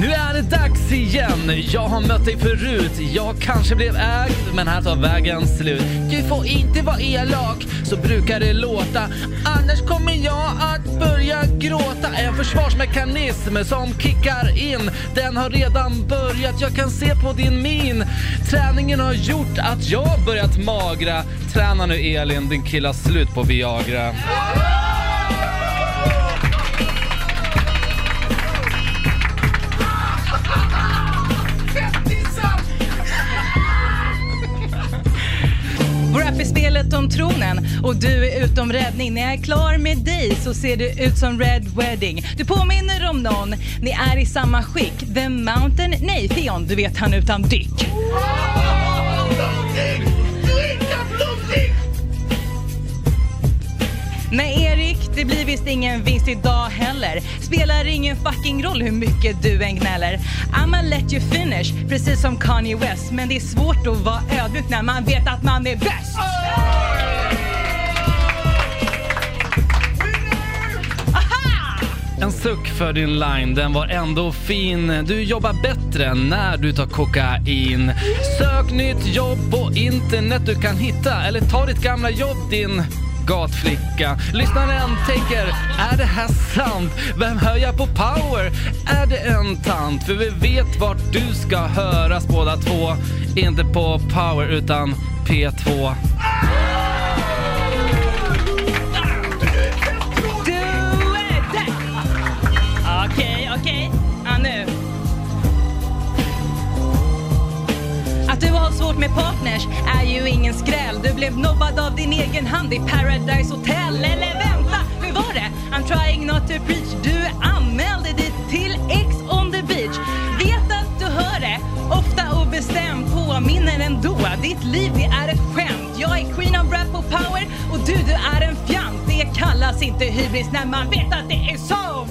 Nu är det dags igen. Jag har mött dig förut. Jag kanske blev ägd, men här tar vägen slut. Du får inte vara elak, så brukar det låta. Annars kommer jag att börja gråta. En försvarsmekanism som kickar in. Den har redan börjat, jag kan se på din min. Träningen har gjort att jag börjat magra. Träna nu Elin, din kille har slut på Viagra. Spelet om tronen och du är utom räddning. När jag är klar med dig så ser du ut som Red Wedding. Du påminner om någon, ni är i samma skick. The Mountain, nej Theon, du vet han utan dyck. Nej Erik, det blir visst ingen vinst idag heller. Spelar ingen fucking roll hur mycket du än gnäller. I'ma let you finish, precis som Kanye West. Men det är svårt att vara ödmjuk när man vet att man är bäst. En suck för din line, den var ändå fin. Du jobbar bättre när du tar kokain. Sök nytt jobb på internet du kan hitta eller ta ditt gamla jobb din gatflicka. Lyssnaren tänker, är det här sant? Vem hör jag på power? Är det en tant? För vi vet vart du ska höras båda två. Inte på power utan P2. Okej, okej. Ja, nu. Att du har svårt med partners är ju ingen skräll. Blev nobbad av din egen hand i Paradise Hotel. Eller vänta, hur var det? I'm trying not to preach. Du anmälde dig till Ex on the beach. Vet att du hör det, ofta och bestämt påminner ändå. Ditt liv det är ett skämt. Jag är queen of rap och power och du, du är en fjant. Det kallas inte hybris när man vet att det är så.